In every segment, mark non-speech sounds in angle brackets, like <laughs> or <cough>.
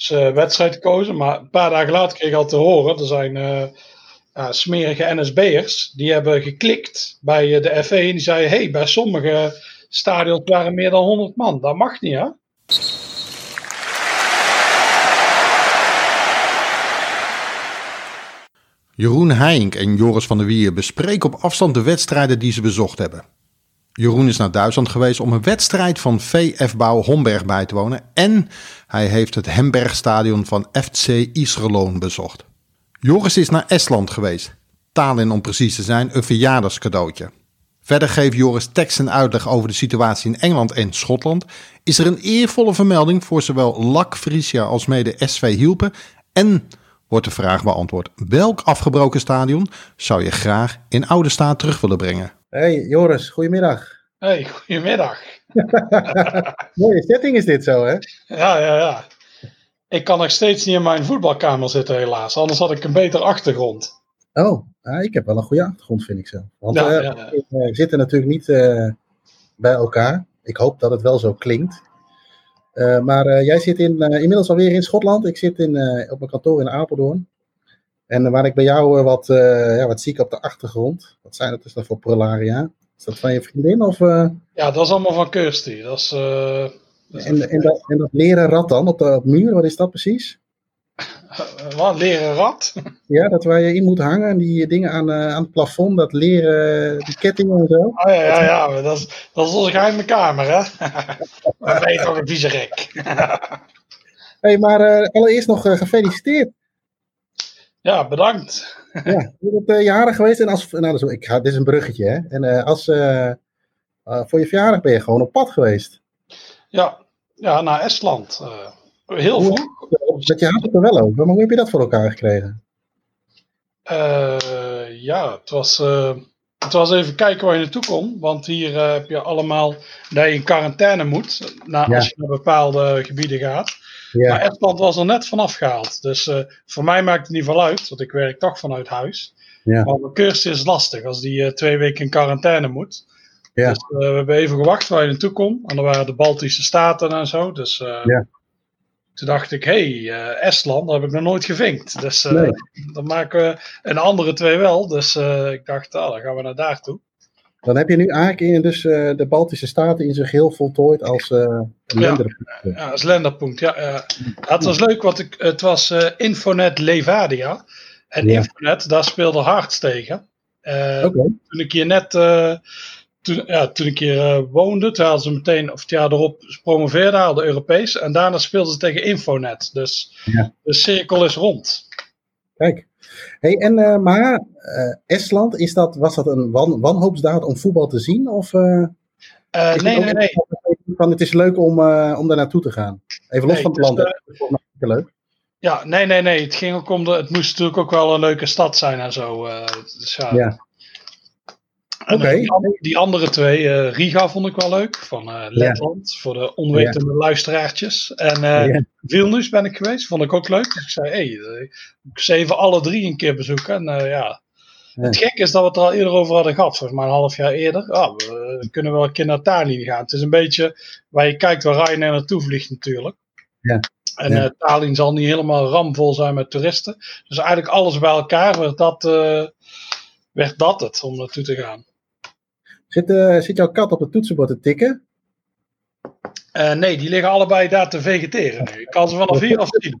zijn wedstrijd gekozen. Maar een paar dagen later kreeg ik al te horen, er zijn uh, smerige NSB'ers, die hebben geklikt bij de FE en die zeiden, hey, bij sommige stadions waren meer dan 100 man. Dat mag niet, hè? Jeroen Heink en Joris van der Wier bespreken op afstand de wedstrijden die ze bezocht hebben. Jeroen is naar Duitsland geweest om een wedstrijd van VF Bouw Homberg bij te wonen. En hij heeft het Hembergstadion van FC Israël bezocht. Joris is naar Estland geweest. Tallinn om precies te zijn, een verjaardagscadeautje. Verder geeft Joris tekst en uitleg over de situatie in Engeland en Schotland. Is er een eervolle vermelding voor zowel LAC Frisia als mede SV Hielpen. En wordt de vraag beantwoord: welk afgebroken stadion zou je graag in oude staat terug willen brengen? Hey Joris, goedemiddag. Hey, goedemiddag. <laughs> Mooie setting is dit zo, hè? Ja, ja, ja. Ik kan nog steeds niet in mijn voetbalkamer zitten, helaas. Anders had ik een betere achtergrond. Oh, ik heb wel een goede achtergrond, vind ik zo. Want ja, uh, we zitten natuurlijk niet uh, bij elkaar. Ik hoop dat het wel zo klinkt. Uh, maar jij zit in, inmiddels alweer in Schotland. Ik zit in, op mijn kantoor in Apeldoorn. En waar ik bij jou wat, ja, wat zie ik op de achtergrond. Wat zijn dat dus dan voor prularia? Is dat van je vriendin? Of, Ja, dat is allemaal van Kirsty. Dat is, en, en, dat, en dat leren rad dan op de op muur, wat is dat precies? <laughs> Wat, leren rad? <laughs> Ja, dat waar je in moet hangen, die dingen aan, uh, aan het plafond, dat leren, die kettingen en zo. Oh ja, ja, ja, dat is, dat is onze geheime kamer, hè? <laughs> Dan ben je toch een vieze gek. hey, maar allereerst nog gefeliciteerd. Ja, bedankt. Ja, je bent jaren geweest en als, nou, ik ga, dit is een bruggetje, hè? En als, voor je verjaardag ben je gewoon op pad geweest. Ja, ja naar Estland. heel vroeg. Dat je had het er wel over, maar hoe heb je dat voor elkaar gekregen? Uh, ja, het was, uh, het was even kijken waar je naartoe kon. Want hier uh, heb je allemaal dat je in quarantaine moet. Na, ja. Als je naar bepaalde gebieden gaat. Ja. Maar Estland was er net vanaf gehaald. Dus voor mij maakt het niet veel uit, want ik werk toch vanuit huis. Ja. Maar mijn cursus is lastig als die twee weken in quarantaine moet. Ja. Dus we hebben even gewacht waar je naartoe kon. En dan waren de Baltische Staten en zo. Dus ja. Toen dacht ik, hé, hey, Estland, dat heb ik nog nooit gevinkt. Dus nee. dan maken we een andere twee wel. Dus ik dacht, oh, dan gaan we naar daar toe. Dan heb je nu eigenlijk in dus, de Baltische Staten in zich heel voltooid als een lenderpunt. Ja, als lenderpunt. Ja, ja. het was leuk, want ik, het was Infonet Levadia. En ja. Infonet, daar speelde Harts tegen. Okay. Toen ik hier net toen, ja, toen ik hier uh, woonde, toen hadden ze meteen, of het jaar erop promoveerde, hadden Europees. En daarna speelden ze tegen Infonet. Dus ja. de cirkel is rond. Kijk. Hey, en, uh, maar uh, Estland, is dat, was dat een wan, wanhoopsdaad om voetbal te zien? Of, nee, nee, nee. Van, het is leuk om, om daar naartoe te gaan. Even los nee, van het land. leuk. Ja, nee, nee, nee. Het ging ook om de. Het moest natuurlijk ook wel een leuke stad zijn en zo. dus ja. ja. Okay. Die, die, andere twee, uh, Riga vond ik wel leuk, van uh, Letland, voor de onwetende ja. luisteraartjes. En uh, ja. Vilnius ben ik geweest, vond ik ook leuk. Dus ik zei, hé, hey, ik ze even alle drie een keer bezoeken. En ja. het gekke is dat we het er al eerder over hadden gehad, volgens mij een half jaar eerder. Oh, we kunnen wel een keer naar Tallinn gaan. Het is een beetje waar je kijkt waar Ryanair naartoe vliegt natuurlijk. Ja. En ja. Tallinn zal niet helemaal ramvol zijn met toeristen. Dus eigenlijk alles bij elkaar werd dat, werd dat het om naartoe te gaan. Zit, uh, zit jouw kat op het toetsenbord te tikken? Uh, nee, die liggen allebei daar te vegeteren. Nu. Ik kan ze vanaf hier af zien.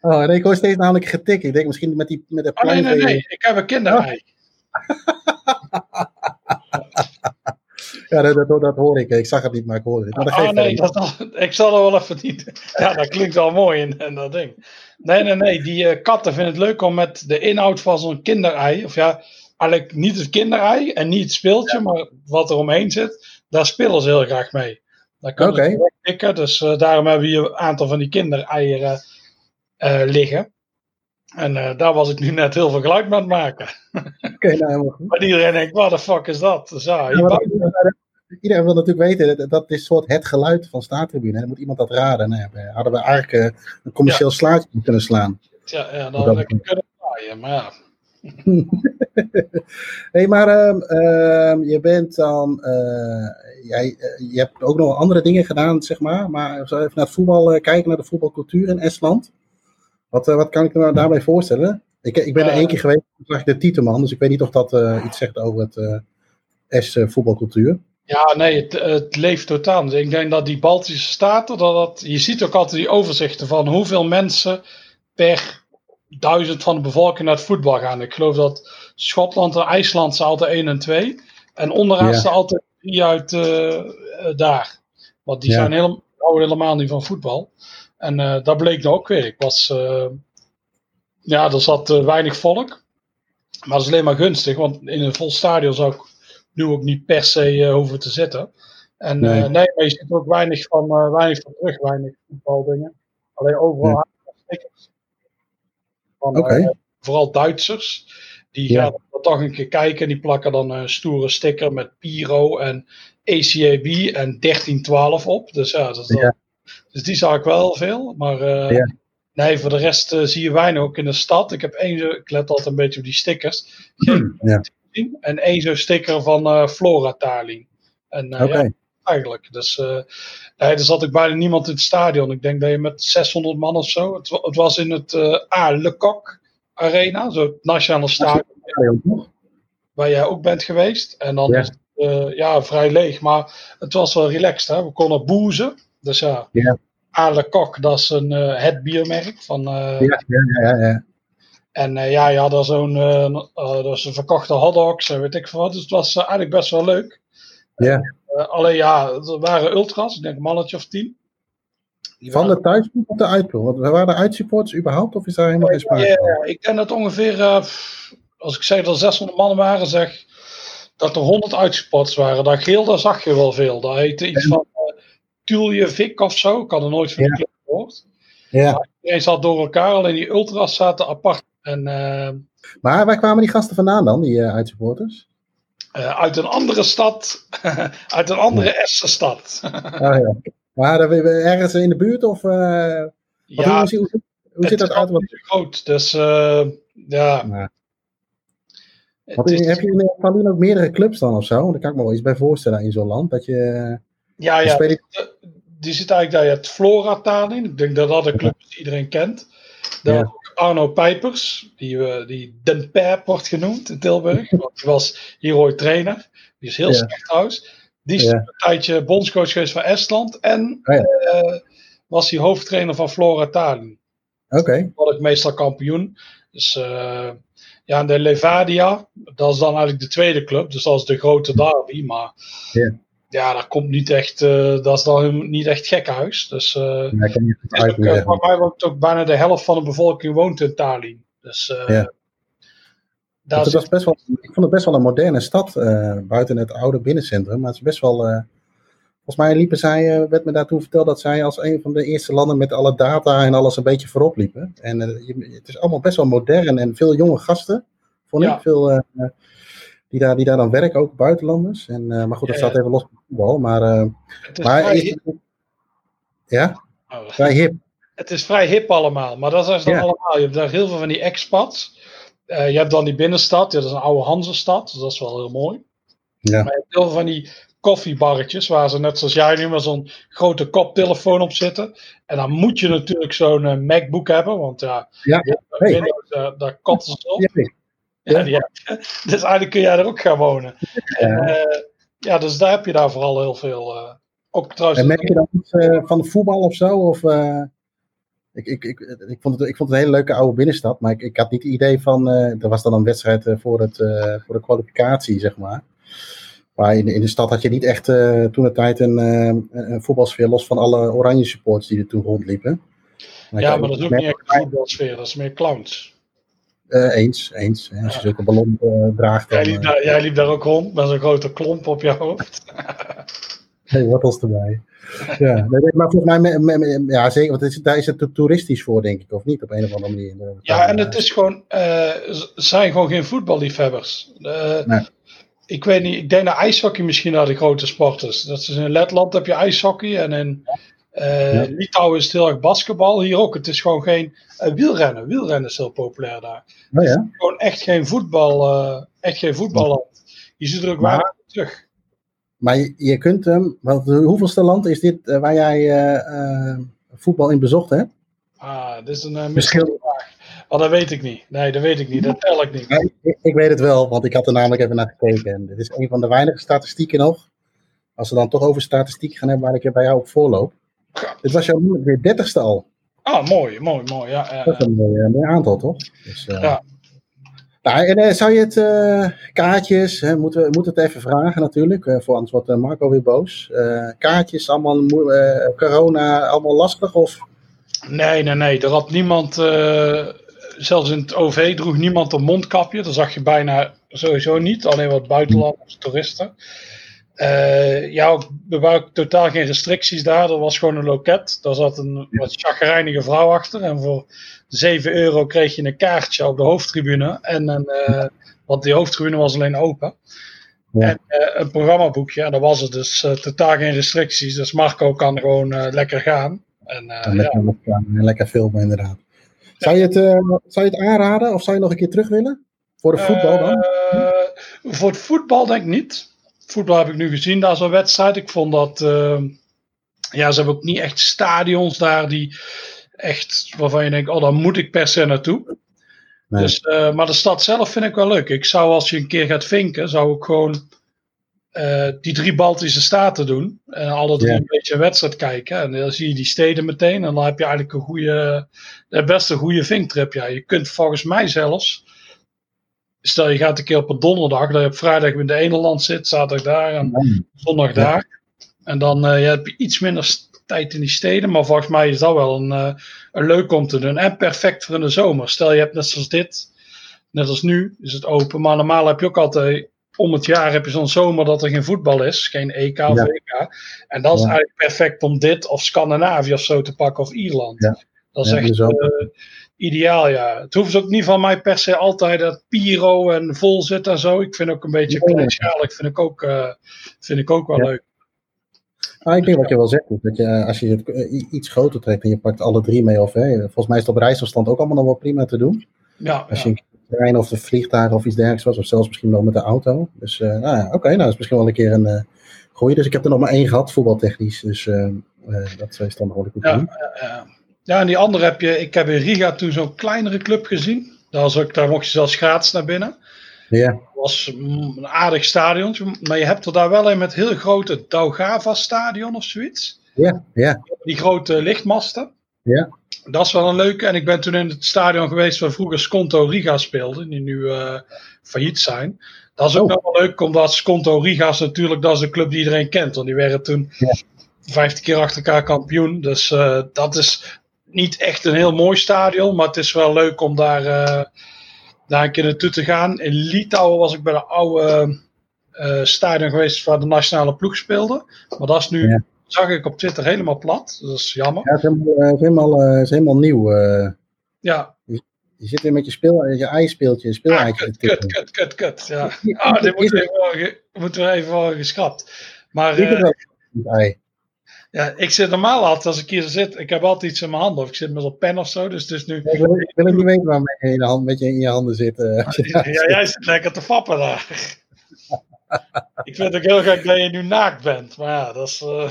Oh, nee, ik hoor steeds namelijk getik. Ik denk misschien met die met de oh, nee, nee, nee. Ik heb een kinderei. <laughs> ja, dat, dat, dat, hoor ik. Ik zag het niet, maar ik hoor het. Maar dat oh, nee, dat, ik zal er wel even niet. Ja, dat klinkt wel mooi in, in dat ding. Nee, nee, nee. Die uh, katten vinden het leuk om met de inhoud van zo'n kinderei. Of ja, eigenlijk niet het kinderei en niet het speeltje, maar wat er omheen zit, daar spelen ze heel graag mee. Daar kunnen okay. ze tikken, dus uh, daarom hebben we hier een aantal van die kindereieren uh, liggen. En uh, daar was ik nu net heel veel geluid mee aan het maken. <laughs> Okay, nou, maar iedereen denkt, wat de fuck is dat? Dus, ja, ja, iedereen wil natuurlijk weten, dat, dat is soort het geluid van staattribune. Dan moet iemand dat raden. Nou, hadden we eigenlijk een commercieel slaatje kunnen slaan. Ja, ja dan hadden we kunnen draaien, maar ja. <laughs> hey, maar ehm, ehm, je bent dan. Uh, jij, je hebt ook nog andere dingen gedaan, zeg maar. Maar even naar het voetbal kijken, naar de voetbalcultuur in Estland. Wat, wat kan ik me daarbij voorstellen? Ik, ik ben er één keer geweest, toen zag ik de Tieteman, dus ik weet niet of dat iets zegt over het Estse voetbalcultuur. Ja, nee, het, het, leeft totaal. Ik denk dat die Baltische staten, dat, dat, je ziet ook altijd die overzichten van hoeveel mensen per duizend van de bevolking naar het voetbal gaan. Ik geloof dat Schotland en IJsland zijn altijd 1 en 2. En onderaan staan altijd 3 uit uh, daar. Want die zijn helemaal, houden helemaal niet van voetbal. En uh, dat bleek nou ook weer. Ik was, uh, ja, er zat weinig volk. Maar dat is alleen maar gunstig, want in een vol stadion zou ik nu ook niet per se hoeven te zitten. En nee. nee, maar je ziet ook weinig van, weinig van terug, weinig voetbaldingen. Alleen overal stickers. Okay. Uh, vooral Duitsers. Die ja. gaan dan toch een keer kijken. Die plakken dan een stoere sticker met Piro en ACAB en 1312 op. Dus ja, dat ja. dus die zag ik wel veel. Maar uh, ja. nee, voor de rest uh, zie je weinig ook in de stad. Ik heb één, ik let altijd een beetje op die stickers. Geen ja. En één zo'n sticker van Flora Tallinn. En okay. Eigenlijk. Dus Nee, er zat ook bijna niemand in het stadion. Ik denk dat je met 600 man of zo. Het, het was in het uh, ah, Le Coq Arena, zo het nationale stadion. Waar jij ook bent geweest. En dan is het uh, ja, vrij leeg. Maar het was wel relaxed. Hè? We konden boezen. Dus ja, ja. Ah, Le Coq, dat is een, uh, het biermerk. Van, ja, ja, ja, ja. En ja, je had er zo'n dat was een verkochte hotdogs en weet ik veel wat. Dus het was eigenlijk best wel leuk. Ja. Uh, alleen ja, er waren ultras, ik denk een mannetje of tien. Die Van de thuisploeg of de uitploeg? Want waren er uitsupports überhaupt of is daar helemaal geen sprake van? Ja, ik denk dat ongeveer, uh, als ik zeg dat er 600 mannen waren, zeg dat er 100 uitsupports waren. Dat geel, daar zag je wel veel. Dat heette iets van uh, Tulje Vik of zo. Ik had er nooit van ja. gehoord. Ja. Maar iedereen zat door elkaar, alleen die ultras zaten apart. En, maar waar kwamen die gasten vandaan dan, die uitsupporters? Uh, uit een andere stad, <laughs> uit een andere ja. Estse stad. ah, ja. Maar ergens in de buurt of uh, ja, hoe, hoe, hoe zit dat uit? Wat... groot, dus uh, ja. ja. Wat, is... Heb je in Tallinn ook meerdere clubs dan of zo? Daar kan ik me wel iets bij voorstellen in zo'n land. Dat je, ja, ja. Die zit eigenlijk daar, je hebt Flora Tallinn. Ik denk dat dat een club is die iedereen kent. Ja. Arno Pijpers, die, uh, die Den Pep wordt genoemd in Tilburg. <laughs> want die was hier ooit trainer. Die is heel ja. slecht trouwens. Die is ja. een tijdje bondscoach geweest van Estland. En oh, ja. uh, was hij hoofdtrainer van Flora Tallinn. Oké. Okay. Word ik meestal kampioen. Dus uh, ja, de Levadia, dat is dan eigenlijk de tweede club. Dus dat is de grote derby. Maar yeah. Ja, dat komt niet echt, uh, dat is dan niet echt gekhuis. Dus uh, nee, kan niet ook, uh, voor mij woont ook bijna de helft van de bevolking woont in Tallinn. Dus dat is best wel, ik vond het best wel een moderne stad, buiten het oude binnencentrum. Maar het is best wel, volgens mij liepen zij, werd me daartoe verteld dat zij als een van de eerste landen met alle data en alles een beetje voorop liepen. En het is allemaal best wel modern en veel jonge gasten, vond Ja. ik. Veel die daar, die daar dan werken, ook buitenlanders. En, uh, maar goed, dat Ja, staat even los van voetbal. Maar, uh, Het is, maar vrij is, hip. ja, Oh. vrij hip. Het is vrij hip allemaal, maar dat is dan Ja. allemaal. Je hebt daar heel veel van die expats. Eh, je hebt dan die binnenstad, ja, dat is een oude Hanzestad, dus dat is wel heel mooi. Ja. Maar je hebt heel veel van die koffiebarretjes, waar ze net zoals jij nu maar zo'n grote koptelefoon op zitten. En dan moet je natuurlijk zo'n eh, MacBook hebben, want ja, Ja. Hey. Windows, eh, daar kotten ze op. Ja. Ja. <laughs> Dus eigenlijk kun jij er ook gaan wonen. En, eh, ja, dus daar heb je daar vooral heel veel. eh, ook trouwens. En merk je dan iets eh, van de voetbal of zo? Of, eh, ik, ik, ik, ik, vond het, ik vond het een hele leuke oude binnenstad, maar ik, ik had niet het idee van. er was dan een wedstrijd voor, het, voor de kwalificatie, zeg maar. Maar in, de- in de stad had je niet echt toen de tijd een, een- een voetbalsfeer los van alle oranje supports die er toen rondliepen. ja, maar dat is ook niet echt een voetbalsfeer, dat is meer clowns. Eh, eens, eens. Als je zulke ballon eh, draagt, Jij liep, eh, daar, jij liep daar ook rond met zo'n grote klomp op je hoofd. <laughs> hey, wortels erbij. Ja, nee, <laughs> nee, maar volgens mij, ja, zeker, want is, daar is het te toeristisch voor, denk ik, of niet, op een of andere manier. Ja, en het is gewoon, ze zijn gewoon geen voetballiefhebbers. Nee. Ik weet niet, ik denk dat ijshockey misschien naar de grote sport is. Dat is in Letland heb je ijshockey en in Uh, Litouwen is heel erg basketbal, hier ook. Het is gewoon geen wielrennen. Wielrennen is heel populair daar. Oh, ja? gewoon echt geen voetbal, echt geen voetballand. Je ziet er ook weinig terug. Maar je, je kunt hem, want hoeveelste land is dit waar jij voetbal in bezocht hebt? Ah, dit is een uh, vraag. Oh, dat weet ik niet. Nee, dat weet ik niet. Dat tel ik niet. Nee, ik, ik, weet het wel, want ik had er namelijk even naar gekeken. En dit is een van de weinige statistieken nog. Als we dan toch over statistiek gaan hebben waar ik er bij jou op voorloop. Dit was jouw weer dertigste al. Ah, mooi, mooi, mooi. Ja, ja, Dat is een mooi, mooi aantal, toch? Dus, uh, ja. Nou, en uh, zou je het, uh, kaartjes, hè, moeten we moeten het even vragen natuurlijk, voor anders wordt Marco weer boos. kaartjes, allemaal corona, allemaal lastig of Nee, nee, nee. Er had niemand, zelfs in het OV droeg niemand een mondkapje. Dat zag je bijna sowieso niet. Alleen wat buitenlandse toeristen. Uh, ja, er waren totaal geen restricties daar. Er was gewoon een loket. Daar zat een wat chagrijnige vrouw achter. En voor 7 euro kreeg je een kaartje op de hoofdtribune. En een, uh, want die hoofdtribune was alleen open. Ja. En uh, een programmaboekje. En daar was er dus totaal geen restricties. Dus Marco kan gewoon lekker gaan. En, lekker, ja. lekker filmen, inderdaad. Zou je, het, zou je het aanraden of zou je nog een keer terug willen? Voor het voetbal dan? Voor het voetbal denk ik niet. Voetbal heb ik nu gezien, daar zo'n wedstrijd. Ik vond dat. ja, ze hebben ook niet echt stadions daar die echt. waarvan je denkt: oh, daar moet ik per se naartoe. Nee. Dus, maar de stad zelf vind ik wel leuk. Ik zou als je een keer gaat vinken, zou ik gewoon uh, die drie Baltische staten doen. En alle drie een beetje een wedstrijd kijken. En dan zie je die steden meteen. En dan heb je eigenlijk een goede, de beste goede vinktrip. Ja. Je kunt volgens mij zelfs, stel je gaat een keer op een donderdag, dat je op vrijdag in de ene land zit, zaterdag daar en zondag daar. En dan uh, je heb je iets minder tijd in die steden. Maar volgens mij is dat wel een, uh, een leuk om te doen. En perfect voor in de zomer. Stel je hebt net zoals dit, net als nu, is het open. Maar normaal heb je ook altijd om het jaar heb je zo'n zomer dat er geen voetbal is, geen EK of ja. EK. En dat is eigenlijk perfect om dit of Scandinavië of zo te pakken of Ierland. Ja. Dat is echt uh, ideaal, ja. Het hoeft ook niet van mij per se altijd dat Piro en vol zit en zo. Ik vind ook een beetje kleinschalig, vind ik ook, uh, vind ik ook wel leuk. Ah, ik denk wat je wel zegt, dat je, eh, als je het iets groter trekt en je pakt alle drie mee, of hè, volgens mij is het op reisafstand ook allemaal nog wel prima te doen. Ja, als je trein of de vliegtuig of iets dergelijks was. Of zelfs misschien wel met de auto. Dus uh, nou ja, oké, okay, nou dat is misschien wel een keer een uh, goeie. Dus ik heb er nog maar één gehad, voetbaltechnisch. Dus uh, dat is dan nog goed ja, ja, ja, en die andere heb je, ik heb in Riga toen zo'n kleinere club gezien. Daar, was ook, daar mocht je zelfs gratis naar binnen. Ja. Het was een aardig stadion, maar je hebt er daar wel een met heel grote Daugava stadion of zoiets. Ja, ja. Die grote lichtmasten. Ja. Dat is wel een leuke. En ik ben toen in het stadion geweest waar vroeger Sconto Riga speelde, die nu uh, failliet zijn. Dat is ook oh. wel leuk, omdat Sconto Riga's natuurlijk, dat is een club die iedereen kent. Want die werden toen ja. 15 keer achter elkaar kampioen. Dus uh, dat is niet echt een heel mooi stadion, maar het is wel leuk om daar, uh, daar een keer naartoe te gaan. In Litouwen was ik bij de oude stadion geweest waar de nationale ploeg speelde. Maar dat is nu ja zag ik op Twitter helemaal plat. Dat is jammer. Ja, het is helemaal, het is helemaal, het is helemaal nieuw. Ja. Je, je, zit weer met je, speel, je ijspeeltje. Ah, kut, kut, kut, kut, kut, Ja. Ah, dit moeten we even, worden geschrapt. Maar, uh, ja, ik zit normaal altijd als ik hier zit, ik heb altijd iets in mijn handen. Of ik zit met een pen of zo. Dus, dus nu... ik, wil, ik wil niet weten waarmee je in, de hand, met je in je handen zit. Uh, ja, jij zit lekker te fappen daar <laughs> ik vind het ook heel gek dat je nu naakt bent. Maar ja, dat is. Uh... <laughs>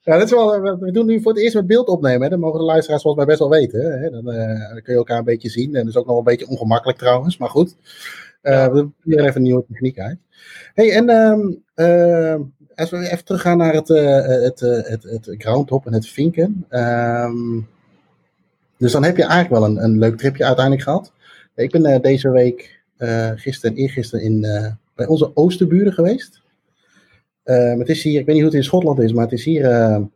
ja, dat is wel, we doen nu voor het eerst met beeld opnemen. Hè. Dat mogen de luisteraars volgens mij best wel weten. Hè. Dan, uh, dan, kun je elkaar een beetje zien. En dat is ook nog een beetje ongemakkelijk trouwens. Maar goed. Uh. We proberen even een nieuwe techniek uit. hey, en um, als we even teruggaan naar het, het, het, het, het groundhop en het vinken. Um, dus dan heb je eigenlijk wel een, een leuk tripje uiteindelijk gehad. Ik ben uh, deze week, uh, gisteren en eergisteren, in, uh, bij onze oosterburen geweest. het is hier, ik weet niet hoe het in Schotland is, maar het is hier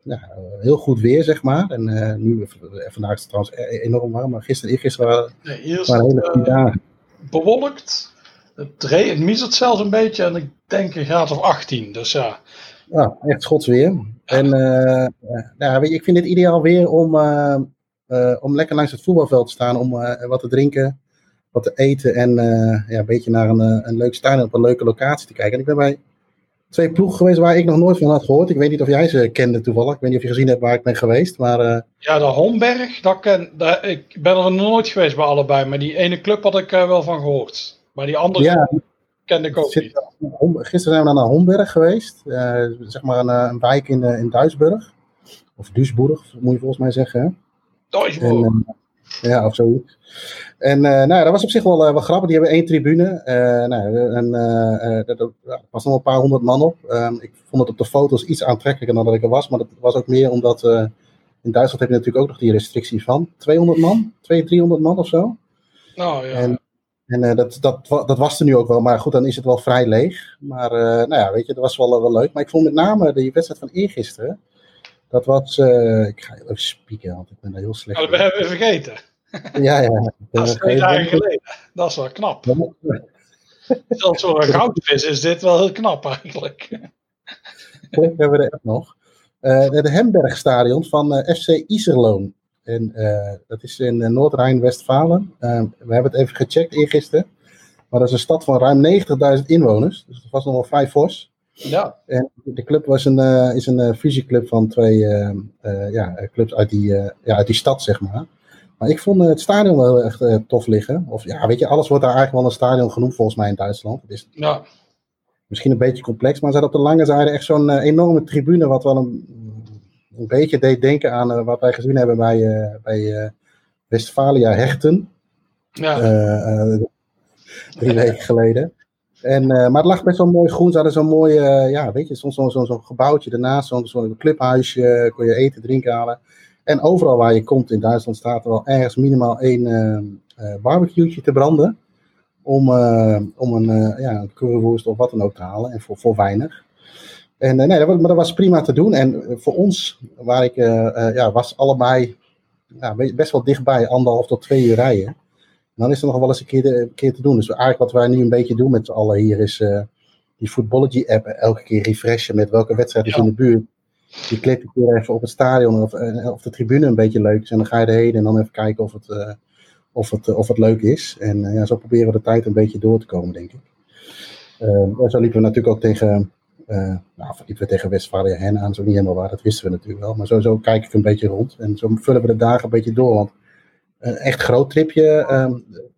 ja, heel goed weer, zeg maar. En nu, vandaag is het trouwens e-, enorm warm, maar gisteren en eergisteren waren, nee, waren hele goede dagen. Bewolkt, het, het miezert zelfs een beetje en ik denk een graad of 18, dus ja. Ja, echt schots weer. En nou, weet je, ik vind dit ideaal weer om, om lekker langs het voetbalveld te staan, om wat te drinken wat te eten en uh, ja, een beetje naar een, eh, een leuk stadion op een leuke locatie te kijken. En ik ben bij twee ploegen geweest waar ik nog nooit van had gehoord. Ik weet niet of jij ze kende toevallig. Ik weet niet of je gezien hebt waar ik ben geweest. Maar, uh... Ja, de Homberg, dat ken, dat, ik ben er nooit geweest bij allebei. Maar die ene club had ik uh, wel van gehoord. Maar die andere ja, kende ik ook zit, niet. Gisteren zijn we naar Homberg geweest. Uh, zeg maar een, een wijk in, in Duisburg. Of Duisburg, moet je volgens mij zeggen. Hè? Duisburg. ja, of zoiets. En uh, nou, dat was op zich wel, uh, wel grappig. Die hebben één tribune. Uh, nou, en er was nog een paar honderd man op. Ehm, ik vond het op de foto's iets aantrekkelijker dan dat ik er was. Maar dat was ook meer omdat in Duitsland heb je natuurlijk ook nog die restrictie van 200 man, 200, 300 man of zo. Oh, ja. En, en dat, dat, dat was er nu ook wel. Maar goed, dan is het wel vrij leeg. Maar nou ja, weet je, dat was wel, wel leuk. Maar ik vond met name de wedstrijd van eergisteren. Dat was, ik ga even spieken, want ik ben daar heel slecht. Oh, dat hebben we vergeten. Ja, ja. Dat <laughs> is twee dagen geleden. Dat is wel knap. <laughs> Zelfs voor een goudvis is dit wel heel knap eigenlijk. We hebben er echt nog. De Hembergstadion van eh, FC Iserloon. En, uh, dat is in Noord-Rijn-Westfalen. we hebben het even gecheckt eergisteren. Maar dat is een stad van ruim 90.000 inwoners. Dus dat was nog wel vrij fors. Ja. En de club was een, is een fusieclub van twee ja, clubs uit die, ja, uit die stad, zeg maar. Maar ik vond het stadion wel echt uh, tof liggen. Of ja, weet je, alles wordt daar eigenlijk wel een stadion genoemd volgens mij in Duitsland. Het is ja. misschien een beetje complex, maar ze hadden op de lange zijde echt zo'n uh, enorme tribune, wat wel een, een beetje deed denken aan uh, wat wij gezien hebben bij, bij Westfalia Hechten. Ja. drie <laughs> weken geleden. En, maar het lag best wel mooi groen. Ze hadden zo'n mooi, ja, weet je, zo'n zo, zo, zo gebouwtje daarnaast, zo'n zo clubhuisje, kon je eten, drinken halen. En overal waar je komt in Duitsland staat er wel ergens minimaal één uh, barbecue te branden. Om, om een, ja, een of wat dan ook te halen. En voor, voor weinig. En nee, dat, maar dat was prima te doen. En voor ons, waar ik ja, was allebei ja, best wel dichtbij, anderhalf tot twee uur rijden. Dan is er nog wel eens een keer, een keer te doen. Dus eigenlijk wat wij nu een beetje doen met z'n allen hier is die Footballogy app elke keer refreshen met welke wedstrijd is in de buurt je klikt een keer even op het stadion of, eh, of de tribune een beetje leuk is. En dan ga je erheen en dan even kijken of het, uh, of het, of het leuk is. En uh, ja, zo proberen we de tijd een beetje door te komen, denk ik. Uh, zo liepen we natuurlijk ook tegen, nou, liepen we tegen Westfalia Hen aan. Zo niet helemaal waar, dat wisten we natuurlijk wel. Maar sowieso kijk ik een beetje rond. En zo vullen we de dagen een beetje door. Want een echt groot tripje. Ehm,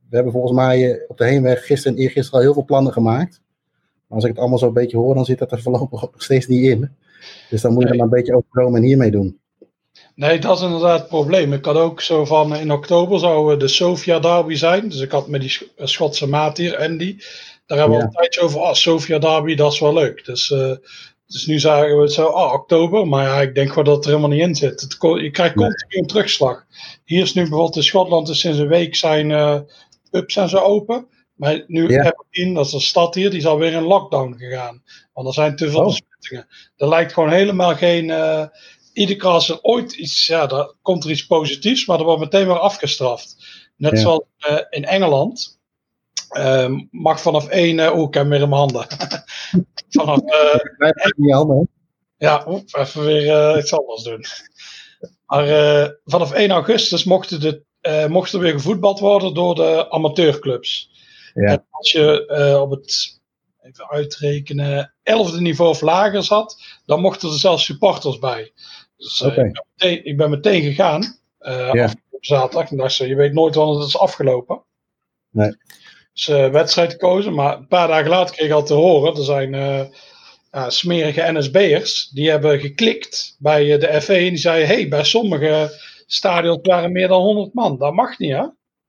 we hebben volgens mij op de heenweg gisteren en eergisteren al heel veel plannen gemaakt. Maar als ik het allemaal zo een beetje hoor, dan zit dat er voorlopig nog steeds niet in. Dus dan moet je er maar een beetje overkomen en hiermee doen. Nee, dat is inderdaad het probleem. Ik had ook zo van in oktober zou de Sofia Derby zijn. Dus ik had met die Schotse maat hier, Andy. Daar hebben we ja. al een tijdje over. Ah, Sofia Derby, dat is wel leuk. Dus, uh, dus nu zagen we het zo, ah, oktober. Maar ja, ik denk wel dat het er helemaal niet in zit. Het, je krijgt continu een terugslag. Hier is nu bijvoorbeeld in Schotland, dus sinds een week zijn uh, pubs en zo open. Maar nu ja. Aberdeen, dat is een stad hier, die is alweer in lockdown gegaan. Want er zijn te veel oh. besmettingen. Er lijkt gewoon helemaal geen. Uh, iedere keer als er ooit iets. Ja, dan komt er iets positiefs, maar er wordt meteen weer afgestraft. Net ja. zoals uh, in Engeland. Uh, mag vanaf één. Uh, Oeh, ik heb hem weer in mijn handen. <laughs> vanaf. niet handen. Ja, oep, even weer iets anders doen. Maar vanaf 1 augustus mochten, de, mocht er weer gevoetbald worden door de amateurclubs. Ja. En als je uh, op het, even uitrekenen, elfde niveau of lager zat, dan mochten er zelfs supporters bij. Dus uh, okay. ik, ben meteen, ik, ben meteen, gegaan, uh, ja. op zaterdag. En dacht je weet nooit wanneer het is afgelopen. Nee. Dus wedstrijd gekozen, maar een paar dagen later kreeg ik al te horen, er zijn uh, smerige NSB'ers, die hebben geklikt bij de FE en die zeiden, hey, bij sommige stadions waren meer dan 100 man. Dat mag niet, hè?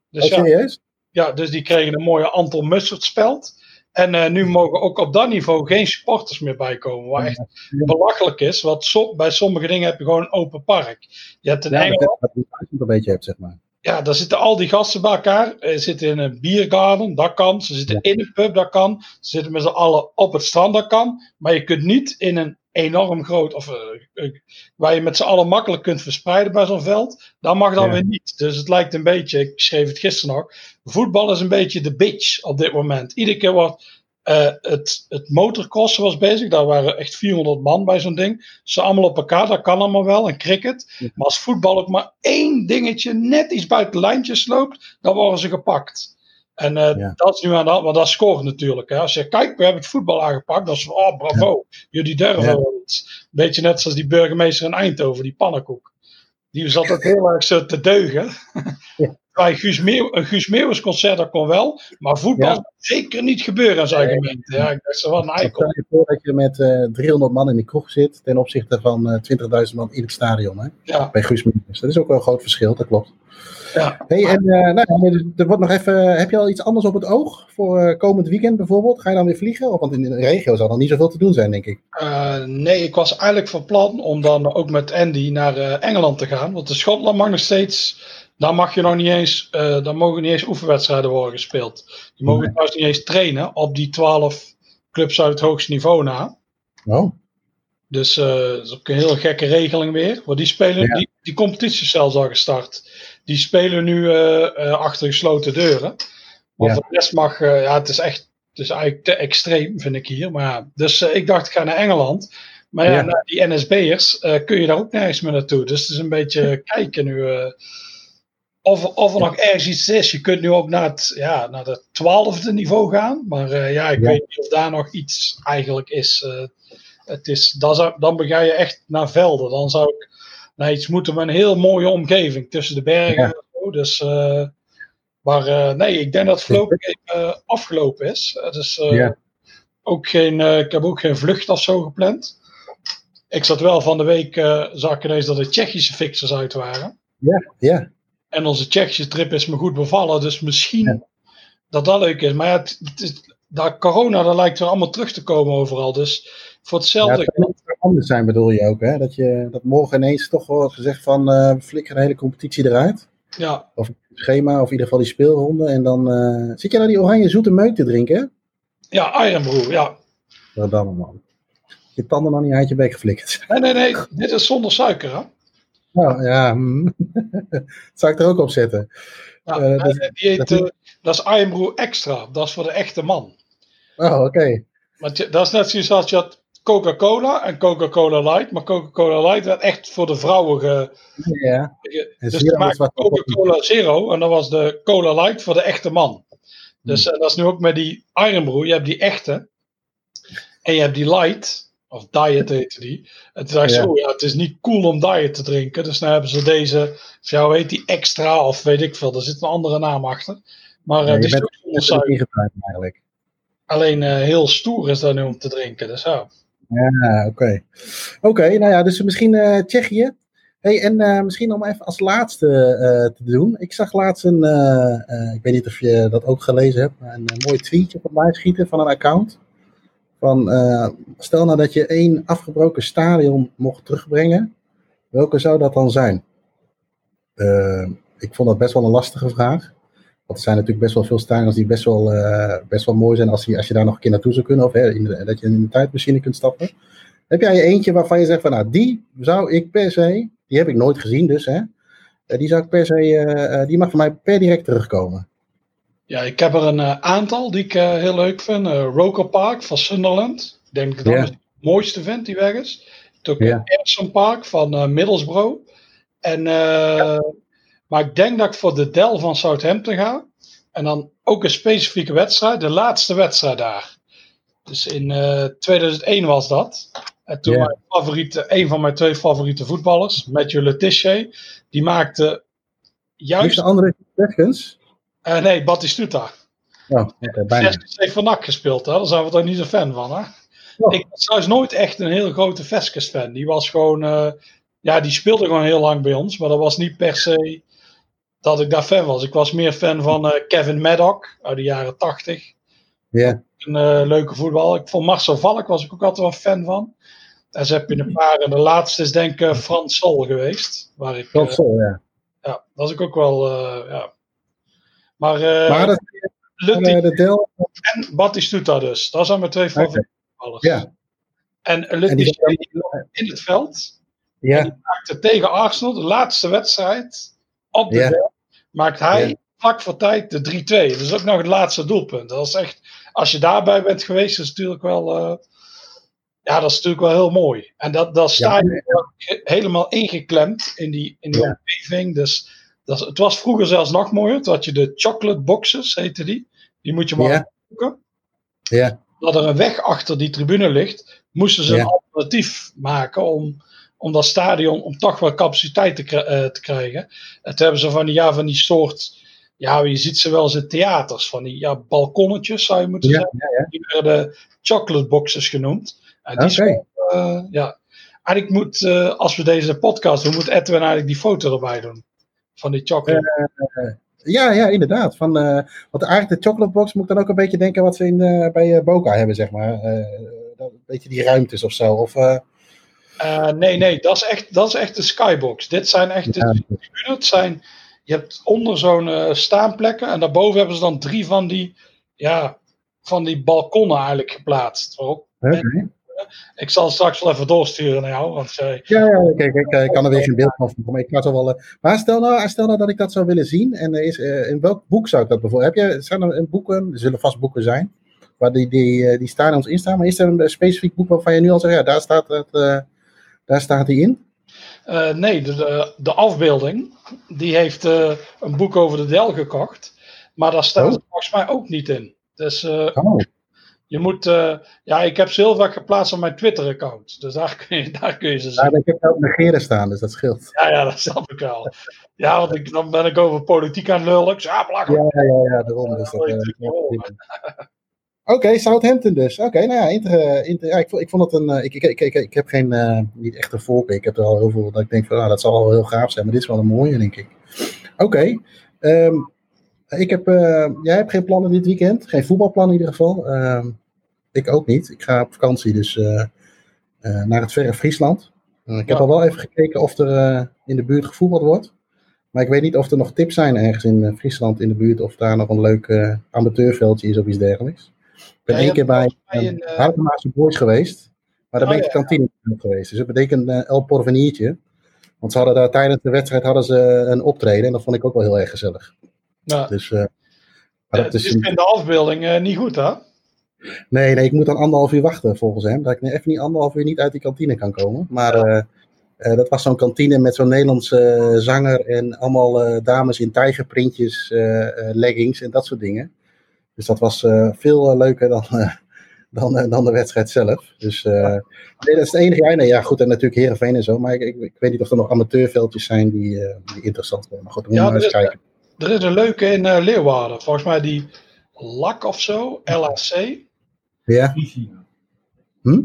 Dus oh, serieus? Ja, dus die kregen een mooie Anton Mussert speld. En uh, nu mogen ook op dat niveau geen supporters meer bijkomen. Wat echt belachelijk is. Want so bij sommige dingen heb je gewoon een open park. Je hebt in ja, Engeland. Dat je een beetje hebt, zeg maar. Ja, daar zitten al die gasten bij elkaar. Ze zitten in een biergarden, dat kan. Ze zitten ja. in een pub, dat kan. Ze zitten met z'n allen op het strand, dat kan. Maar je kunt niet in een enorm groot, of uh, uh, waar je met z'n allen makkelijk kunt verspreiden bij zo'n veld, dat mag dan ja. weer niet. Dus het lijkt een beetje, ik schreef het gisteren nog, voetbal is een beetje de bitch op dit moment. Iedere keer wordt uh, het, het motorcrossen was bezig, daar waren echt 400 man bij zo'n ding. Ze allemaal op elkaar, dat kan allemaal wel, en cricket. Ja. Maar als voetbal ook maar één dingetje net iets buiten lijntjes loopt, dan worden ze gepakt. En uh, dat is nu aan de hand, want dat scoort natuurlijk. Hè. Als je kijkt, we hebben het voetbal aangepakt, dan is van, oh bravo, jullie durven wel iets. Beetje net zoals die burgemeester in Eindhoven, die pannenkoek. Die zat ook heel erg zo te deugen. Ja. Bij Guus, Meeuw, Guus concert, dat kon wel. Maar voetbal ja. zeker niet gebeuren in zijn gemeente. Ja, ik dacht, wat een eikel. Stel je voor dat je met uh, eh, 300 man in de kroeg zit. Ten opzichte van uh, 20.000 man in het stadion. Hè? Ja. Bij Guus. Dat is ook wel een groot verschil, dat klopt. Ja. Hey, en uh, nou, er wordt nog even, heb je al iets anders op het oog voor komend weekend bijvoorbeeld? Ga je dan weer vliegen? Want in de regio zal er niet zoveel te doen zijn, denk ik. Uh, nee, ik was eigenlijk van plan om dan ook met Andy naar Engeland te gaan. Want de Schotland mag nog steeds, daar mag je nog niet eens, daar mogen niet eens oefenwedstrijden worden gespeeld. Die mogen nee. niet eens trainen op die 12 clubs uit het hoogste niveau na. Oh. Dus dat is ook een heel gekke regeling weer. Want die spelen, ja. die, die competitie is zelfs al gestart die spelen nu uh, uh, achter gesloten deuren. Ja. voor de rest mag, uh, ja, het is echt, het is eigenlijk te extreem, vind ik hier. Maar dus ik dacht, ik ga naar Engeland. Maar ja, ja. die NSB'ers kun je daar ook nergens meer naartoe. Dus het is een beetje <laughs> kijken nu. Of, of er nog ergens iets is. Je kunt nu ook naar het, ja, naar het twaalfde niveau gaan. Maar ja, ik weet niet of daar nog iets eigenlijk is. het is dan, zou, dan begin je echt naar velden. Dan zou ik naar iets moeten met een heel mooie omgeving tussen de bergen. Ja. Zo, dus, uh, maar nee, ik denk dat het voorlopig even afgelopen is. Dus ja. ook geen, ik heb ook geen vlucht of zo gepland. Ik zat wel van de week, zag ik ineens dat de Tsjechische fixers uit waren. Ja, ja. En onze Tsjechische trip is me goed bevallen, dus misschien ja. dat dat leuk is. Maar ja, het, het is, dat corona, dat lijkt er allemaal terug te komen overal. Dus voor hetzelfde. Ja, het anders zijn bedoel je ook, hè? Dat, je, dat morgen ineens toch wordt gezegd van uh, we flikkeren de hele competitie eruit. Ja. Of het schema, of in ieder geval die speelronde. En dan uh, zit je nou die oranje zoete meuk te drinken? Ja, Ironbrew, ja. Wat dan man. Je tanden nog niet uit je bek geflikkerd. Nee, nee, nee. Dit is zonder suiker, hè? Nou, ja. dat <laughs> zou ik er ook op zetten. Uh, dat, die heet, dat, dat is Ironbrew Extra. Dat is voor de echte man. Oh, oké. Okay. Maar dat is net zoals als je had Coca-Cola en Coca-Cola Light. Maar Coca-Cola Light werd echt voor de vrouwen ge... Ja. Ge, dus je maakte Coca-Cola Zero en dat was de Cola Light voor de echte man. Dus hmm. dat is nu ook met die Iron Brew. Je hebt die echte. En je hebt die light. Of diet heette die. En toen dacht je, ja. oh ja, het is niet cool om diet te drinken. Dus nu hebben ze deze, jou heet die extra of weet ik veel. Er zit een andere naam achter. Maar ja, uh, die is ook zonder suiker. eigenlijk. Alleen uh, heel stoer is dat nu om te drinken. Dus ja. Ja, oké. Okay. Oké, okay, nou ja, dus misschien uh, Tsjechië. Hey, en uh, misschien om even als laatste uh, te doen. Ik zag laatst een, ik weet niet of je dat ook gelezen hebt, maar een, mooi tweetje voorbij schieten van een account. Van, stel nou dat je één afgebroken stadion mocht terugbrengen, welke zou dat dan zijn? ik vond dat best wel een lastige vraag. Want er zijn natuurlijk best wel veel stadions die best wel, uh, best wel mooi zijn als je, als je daar nog een keer naartoe zou kunnen. Of hè, dat je in de tijdmachine kunt stappen. Heb jij eentje waarvan je zegt van nou die zou ik per se, die heb ik nooit gezien dus hè. Die zou ik per se, die mag van mij per direct terugkomen. Ja, ik heb er een uh, aantal die ik heel leuk vind. Roker Park van Sunderland. Ik denk dat dat het mooiste vind die weg is. Ook. Epsom Park van Middlesbrough. En ja. Maar ik denk dat ik voor de Del van Southampton ga. En dan ook een specifieke wedstrijd, de laatste wedstrijd daar. Dus in uh, 2001 was dat. En toen yeah. mijn favoriete, een van mijn twee favoriete voetballers, Matthew Letitia, die maakte juist... de andere Veskens? Uh, nee, Batistuta. Oh, okay, bijna. heeft van NAC gespeeld, hè? daar zijn we toch niet zo fan van. Hè? Oh. Ik was trouwens nooit echt een heel grote Veskes fan. Die was gewoon... Uh, ja, die speelde gewoon heel lang bij ons, maar dat was niet per se dat ik daar fan was. Ik was meer fan van uh, Kevin Maddock uit de jaren 80. Ja. Een leuke voetbal. Ik vond Marcel Valk was ik ook altijd wel fan van. En ze heb je een paar. En de laatste is denk ik Frans Sol geweest. Waar ik, Frans Sol, ja. Ja, dat was ik ook wel. ja. Maar, maar dat, Lutti de Del... en Batistuta dus. Dat zijn mijn twee favoriete voetballers. Ja. En Lutti in het veld. Ja. Die maakte tegen Arsenal de laatste wedstrijd op de ja. Maakt hij ja. vlak voor tijd de 3-2. Dat is ook nog het laatste doelpunt. Dat is echt, als je daarbij bent geweest, is natuurlijk wel, uh, ja, dat is natuurlijk wel heel mooi. En dat, dat sta je ja. helemaal ingeklemd in die, in die omgeving. Dus dat, het was vroeger zelfs nog mooier. Toen had je de chocolate boxes, heette die. Die moet je maar zoeken. Ja. Dat er een weg achter die tribune ligt, moesten ze een alternatief maken om, om dat stadion, om toch wel capaciteit te, te krijgen. En toen hebben ze van die, ja, van die soort ja, je ziet ze wel eens in theaters, van die ja, balkonnetjes zou je moeten zeggen. Die werden chocolate boxes genoemd. En die okay. uh, ja. Eigenlijk moet, uh, als we deze podcast doen, moet Edwin eigenlijk die foto erbij doen. Van die chocolate. Uh, ja, ja, inderdaad. Van, want eigenlijk de chocolate box moet ik dan ook een beetje denken wat ze in, bij Boca hebben, zeg maar. een beetje die ruimtes of zo. Of, nee, nee, dat is, echt, dat is echt de skybox. Dit zijn echt de. Het zijn je hebt onder zo'n uh, staanplekken en daarboven hebben ze dan drie van die, ja, van die balkonnen eigenlijk geplaatst. Okay. Ik zal straks wel even doorsturen naar jou. Want, uh, ja, ja kijk, ik, kan er weer geen beeld van maar ik kan zo wel. Uh, maar stel nou, stel nou dat ik dat zou willen zien. En is, in welk boek zou ik dat bijvoorbeeld? Heb je, zijn er een boeken, er zullen vast boeken zijn, waar die, die, die stadions in staan. Maar is er een specifiek boek waarvan je nu al zegt, ja, daar staat, het, daar staat die in? Nee, de, de, de, afbeelding, die heeft een boek over de Del gekocht. Maar daar staat oh. volgens mij ook niet in. Dus uh, oh. Je moet, ja, ik heb ze heel vaak geplaatst op mijn Twitter-account. Dus daar kun je, <laughs> daar kun je ze zien. Ja, ik heb ook negeren staan, dus dat scheelt. Ja, ja, dat snap ik wel. Ja, want ik, dan ben ik over politiek aan lullen. Ja, belachelijk. Ja, ja, ja, daarom. Dus dat, <laughs> Oké, okay, Southampton dus. Oké, okay, nou ja, inter, inter, ja ik, vond, ik vond het een. Ik, ik, ik, ik, ik heb geen. Niet echt een voorkeur. Ik heb er al heel veel. Dat ik denk van. Nou, dat zal wel heel gaaf zijn. Maar dit is wel een mooie, denk ik. Oké. Okay, um, ik heb. Uh, jij hebt geen plannen dit weekend? Geen voetbalplan in ieder geval. Um, ik ook niet. Ik ga op vakantie, dus. Uh, naar het verre Friesland. ik heb al wel even gekeken of er in de buurt gevoetbald wordt. Maar ik weet niet of er nog tips zijn ergens in Friesland in de buurt. Of daar nog een leuk amateurveldje is of iets dergelijks. Ik ben ja, één keer bij een uh, Boys geweest. Maar daar oh, ben ik de kantine ja. geweest. Dus dat betekent een El Porveniertje. Want ze hadden daar tijdens de wedstrijd hadden ze een optreden. En dat vond ik ook wel heel erg gezellig. Ja. Dus, uh, maar dat is in de afbeelding uh, niet goed, hè? Nee, nee, ik moet dan anderhalf uur wachten volgens hem. Dat ik even niet anderhalf uur niet uit die kantine kan komen. Maar ja. uh, dat was zo'n kantine met zo'n Nederlandse zanger. En allemaal dames in tijgerprintjes, leggings en dat soort dingen. Dus dat was veel leuker dan, dan, dan de wedstrijd zelf. Dus nee, dat is het enige. Ja, nee, ja, goed, en natuurlijk Heerenveen en zo. Maar ik, ik, ik, weet niet of er nog amateurveldjes zijn die, die interessant zijn. Maar goed, we ja, moeten maar eens kijken. Er is een leuke in Leeuwarden. Volgens mij die LAC of zo, LAC. Ja. Hm?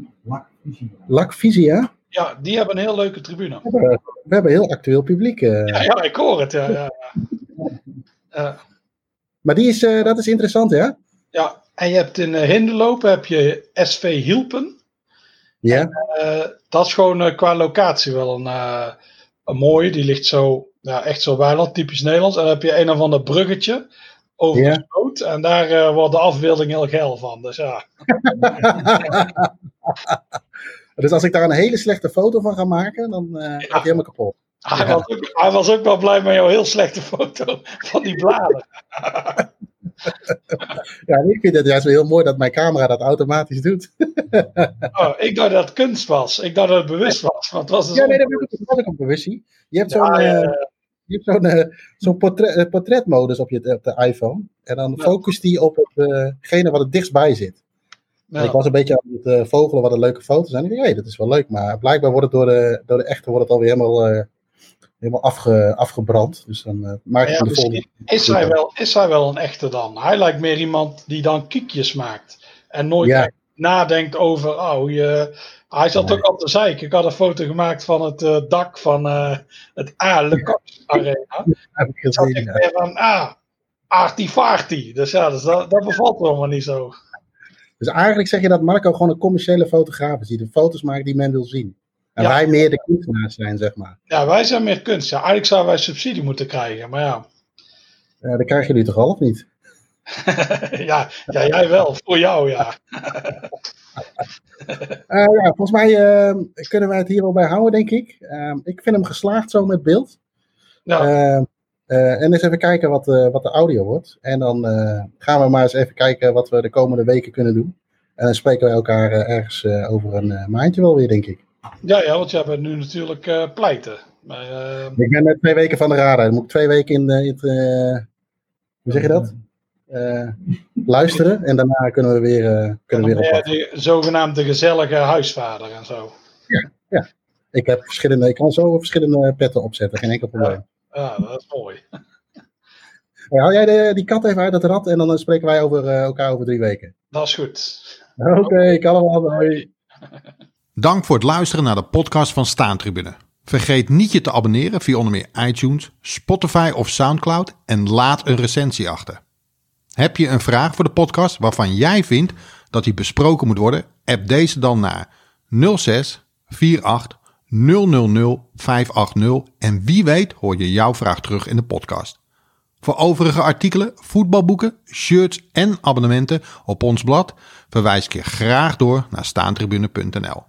LAC Visia. Ja, die hebben een heel leuke tribune. We hebben, we hebben heel actueel publiek. Ja, ja, ik hoor het. Ja, ja, ja. <laughs> Maar die is, uh, dat is interessant, ja? Ja, en je hebt in uh, Hinderlopen heb je SV Hielpen. Ja. En, uh, dat is gewoon qua locatie wel een, een mooie. Die ligt zo, ja, echt zo weiland, typisch Nederlands. En dan heb je een of ander bruggetje over Ja. de boot. En daar wordt de afbeelding heel geil van. Dus ja. <laughs> dus als ik daar een hele slechte foto van ga maken, dan gaat hij helemaal kapot. Hij, was ook, hij was ook wel blij met jouw heel slechte foto van die bladen. <laughs> ja, ik vind het juist wel heel mooi dat mijn camera dat automatisch doet. <laughs> oh, ik dacht dat het kunst was. Ik dacht dat het bewust was. Want het was dus ja, nee, dat was ik ook bewust. Je hebt zo'n ja, ja, ja. Je hebt zo'n uh, zo'n portret, portretmodus op, je, op de iPhone. En dan focust die op hetgene wat het dichtstbij zit. Ik was een beetje aan het vogelen wat een leuke foto's zijn. Ik dacht, hey, dat is wel leuk. Maar blijkbaar wordt het door de, door de echte wordt het alweer helemaal... Helemaal afge, afgebrand. Dus dan uh, maak ik ja, volgende. Is hij, wel, is hij wel een echte dan? Hij lijkt meer iemand die dan kiekjes maakt. En nooit ja. Nadenkt over, oh, je, hij zat ook op de zeik. Ik had een foto gemaakt van het uh, dak van uh, het A. Le Arena. Ik zat ik weer van, ah, artifarti. Dus ja, dus dat, dat bevalt me allemaal niet zo. Dus eigenlijk zeg je dat Marco gewoon een commerciële fotograaf is. Die de foto's maakt die men wil zien. En Ja. wij meer de kunstenaars zijn, zeg maar. Ja, wij zijn meer kunst. Ja, eigenlijk zouden wij subsidie moeten krijgen, maar ja. Ja, dat krijgen jullie toch al of niet? <laughs> ja, ja, jij wel. Voor jou, ja. <laughs> Eh, ja, volgens mij eh, kunnen wij het hier wel bij houden, denk ik. Eh, ik vind hem geslaagd zo met beeld. ja. Eh, eh, en eens even kijken wat, eh, wat de audio wordt. En dan eh, gaan we maar eens even kijken wat we de komende weken kunnen doen. En dan spreken we elkaar ergens eh, over een eh, maandje wel weer, denk ik. ja, ja, want jij bent nu natuurlijk eh, pleiten. Maar, Ik ben net twee weken van de radar. Dan moet ik twee weken in, in het, eh, hoe zeg je dat? Luisteren. En daarna kunnen we weer, kunnen we weer op. De zogenaamde gezellige huisvader en zo. Ja, ja. Ik, heb verschillende, ik kan zo verschillende petten opzetten, geen enkel probleem. Ja, dat is mooi. <laughs> haal jij de, die kat even uit het rad en dan spreken wij over, elkaar over drie weken. Dat is goed. Oké, okay, allemaal. Dank voor het luisteren naar de podcast van Staantribune. Vergeet niet je te abonneren via onder meer iTunes, Spotify of Soundcloud en laat een recensie achter. Heb je een vraag voor de podcast waarvan jij vindt dat die besproken moet worden? App deze dan naar 06 48 000 580 en wie weet hoor je jouw vraag terug in de podcast. Voor overige artikelen, voetbalboeken, shirts en abonnementen op ons blad verwijs ik je graag door naar staantribune.nl.